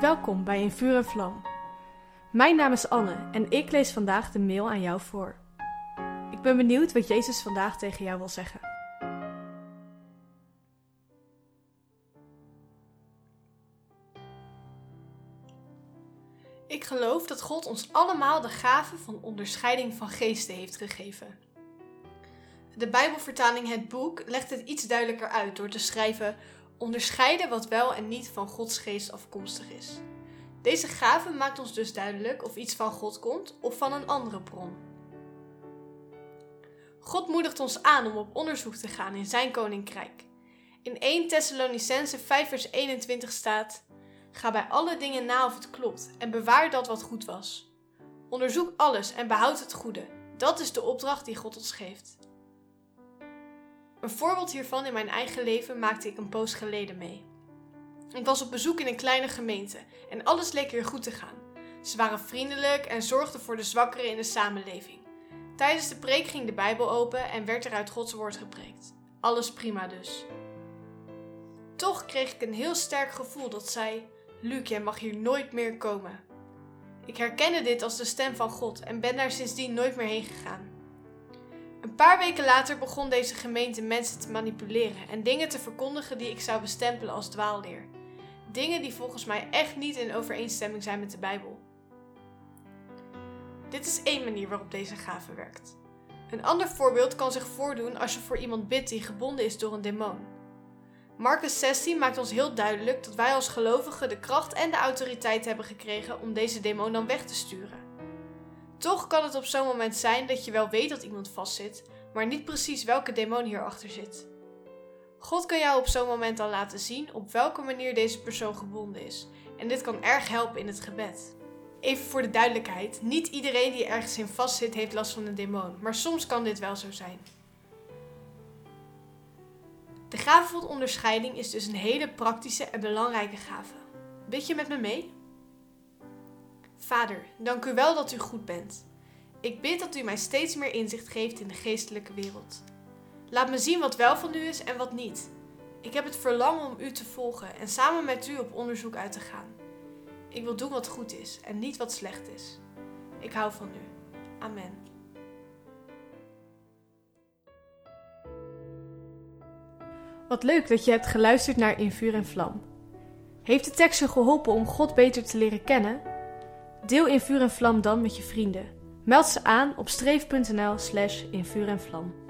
Welkom bij In Vuur en Vlam. Mijn naam is Anne en ik lees vandaag de mail aan jou voor. Ik ben benieuwd wat Jezus vandaag tegen jou wil zeggen. Ik geloof dat God ons allemaal de gave van onderscheiding van geesten heeft gegeven. De Bijbelvertaling Het Boek legt het iets duidelijker uit door te schrijven: onderscheiden wat wel en niet van Gods geest afkomstig is. Deze gave maakt ons dus duidelijk of iets van God komt of van een andere bron. God moedigt ons aan om op onderzoek te gaan in zijn koninkrijk. In 1 Thessalonicense 5 vers 21 staat: Ga bij alle dingen na of het klopt en bewaar dat wat goed was. Onderzoek alles en behoud het goede. Dat is de opdracht die God ons geeft. Een voorbeeld hiervan in mijn eigen leven maakte ik een poos geleden mee. Ik was op bezoek in een kleine gemeente en alles leek hier goed te gaan. Ze waren vriendelijk en zorgden voor de zwakkeren in de samenleving. Tijdens de preek ging de Bijbel open en werd er uit Gods woord gepreekt. Alles prima dus. Toch kreeg ik een heel sterk gevoel dat zei: Luc, jij mag hier nooit meer komen. Ik herkende dit als de stem van God en ben daar sindsdien nooit meer heen gegaan. Een paar weken later begon deze gemeente mensen te manipuleren en dingen te verkondigen die ik zou bestempelen als dwaalleer. Dingen die volgens mij echt niet in overeenstemming zijn met de Bijbel. Dit is één manier waarop deze gave werkt. Een ander voorbeeld kan zich voordoen als je voor iemand bidt die gebonden is door een demon. Marcus 16 maakt ons heel duidelijk dat wij als gelovigen de kracht en de autoriteit hebben gekregen om deze demon dan weg te sturen. Toch kan het op zo'n moment zijn dat je wel weet dat iemand vastzit, maar niet precies welke demon hierachter zit. God kan jou op zo'n moment al laten zien op welke manier deze persoon gebonden is, en dit kan erg helpen in het gebed. Even voor de duidelijkheid: niet iedereen die ergens in vastzit heeft last van een demon, maar soms kan dit wel zo zijn. De gave van onderscheiding is dus een hele praktische en belangrijke gave. Bid je met me mee? Vader, dank u wel dat u goed bent. Ik bid dat u mij steeds meer inzicht geeft in de geestelijke wereld. Laat me zien wat wel van u is en wat niet. Ik heb het verlangen om u te volgen en samen met u op onderzoek uit te gaan. Ik wil doen wat goed is en niet wat slecht is. Ik hou van u. Amen. Wat leuk dat je hebt geluisterd naar In Vuur en Vlam. Heeft de tekst je geholpen om God beter te leren kennen? Deel In Vuur en Vlam dan met je vrienden. Meld ze aan op streef.nl slash en vlam.